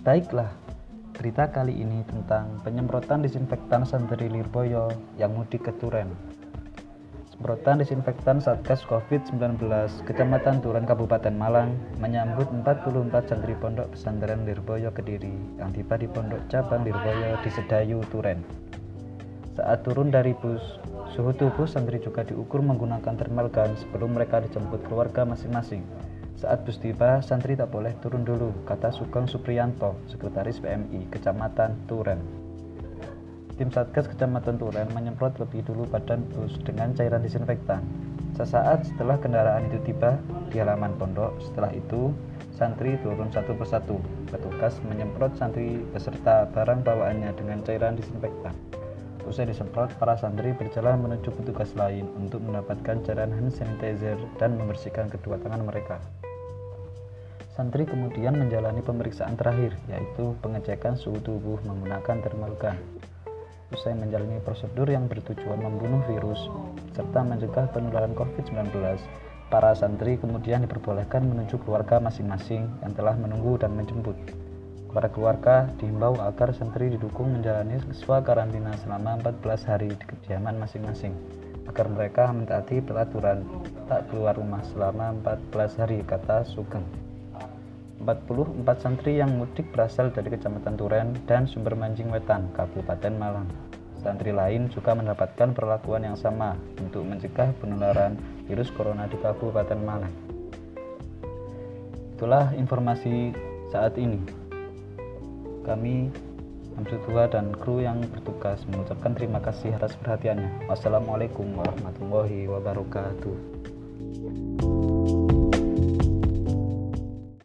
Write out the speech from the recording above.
Baiklah, berita kali ini tentang penyemprotan disinfektan santri Lirboyo yang mudik ke Turen. Semprotan disinfektan Satgas COVID-19 Kecamatan Turen Kabupaten Malang menyambut 44 santri pondok pesantren Lirboyo Kediri yang tiba di pondok cabang Lirboyo di Sedayu, Turen. Saat turun dari bus, suhu tubuh santri juga diukur menggunakan thermal gun sebelum mereka dijemput keluarga masing-masing. Saat bus tiba, santri tak boleh turun dulu, kata Sugeng Supriyanto, Sekretaris PMI Kecamatan Turen. Tim Satgas Kecamatan Turen menyemprot lebih dulu badan bus dengan cairan disinfektan. Sesaat setelah kendaraan itu tiba di halaman pondok, setelah itu santri turun satu persatu. Petugas menyemprot santri beserta barang bawaannya dengan cairan disinfektan. Usai disemprot, para santri berjalan menuju petugas lain untuk mendapatkan cairan hand sanitizer dan membersihkan kedua tangan mereka. Santri kemudian menjalani pemeriksaan terakhir, yaitu pengecekan suhu tubuh menggunakan thermal gun. Usai menjalani prosedur yang bertujuan membunuh virus serta mencegah penularan COVID-19, para santri kemudian diperbolehkan menuju keluarga masing-masing yang telah menunggu dan menjemput. Para keluarga diimbau agar santri didukung menjalani siswa karantina selama 14 hari di kediaman masing-masing agar mereka mentaati peraturan tak keluar rumah selama 14 hari kata Sugeng. 44 santri yang mudik berasal dari Kecamatan Turen dan Sumber Manjing Wetan, Kabupaten Malang. Santri lain juga mendapatkan perlakuan yang sama untuk mencegah penularan virus corona di Kabupaten Malang. Itulah informasi saat ini. Kami Hamsudua dan kru yang bertugas mengucapkan terima kasih atas perhatiannya. Wassalamualaikum warahmatullahi wabarakatuh.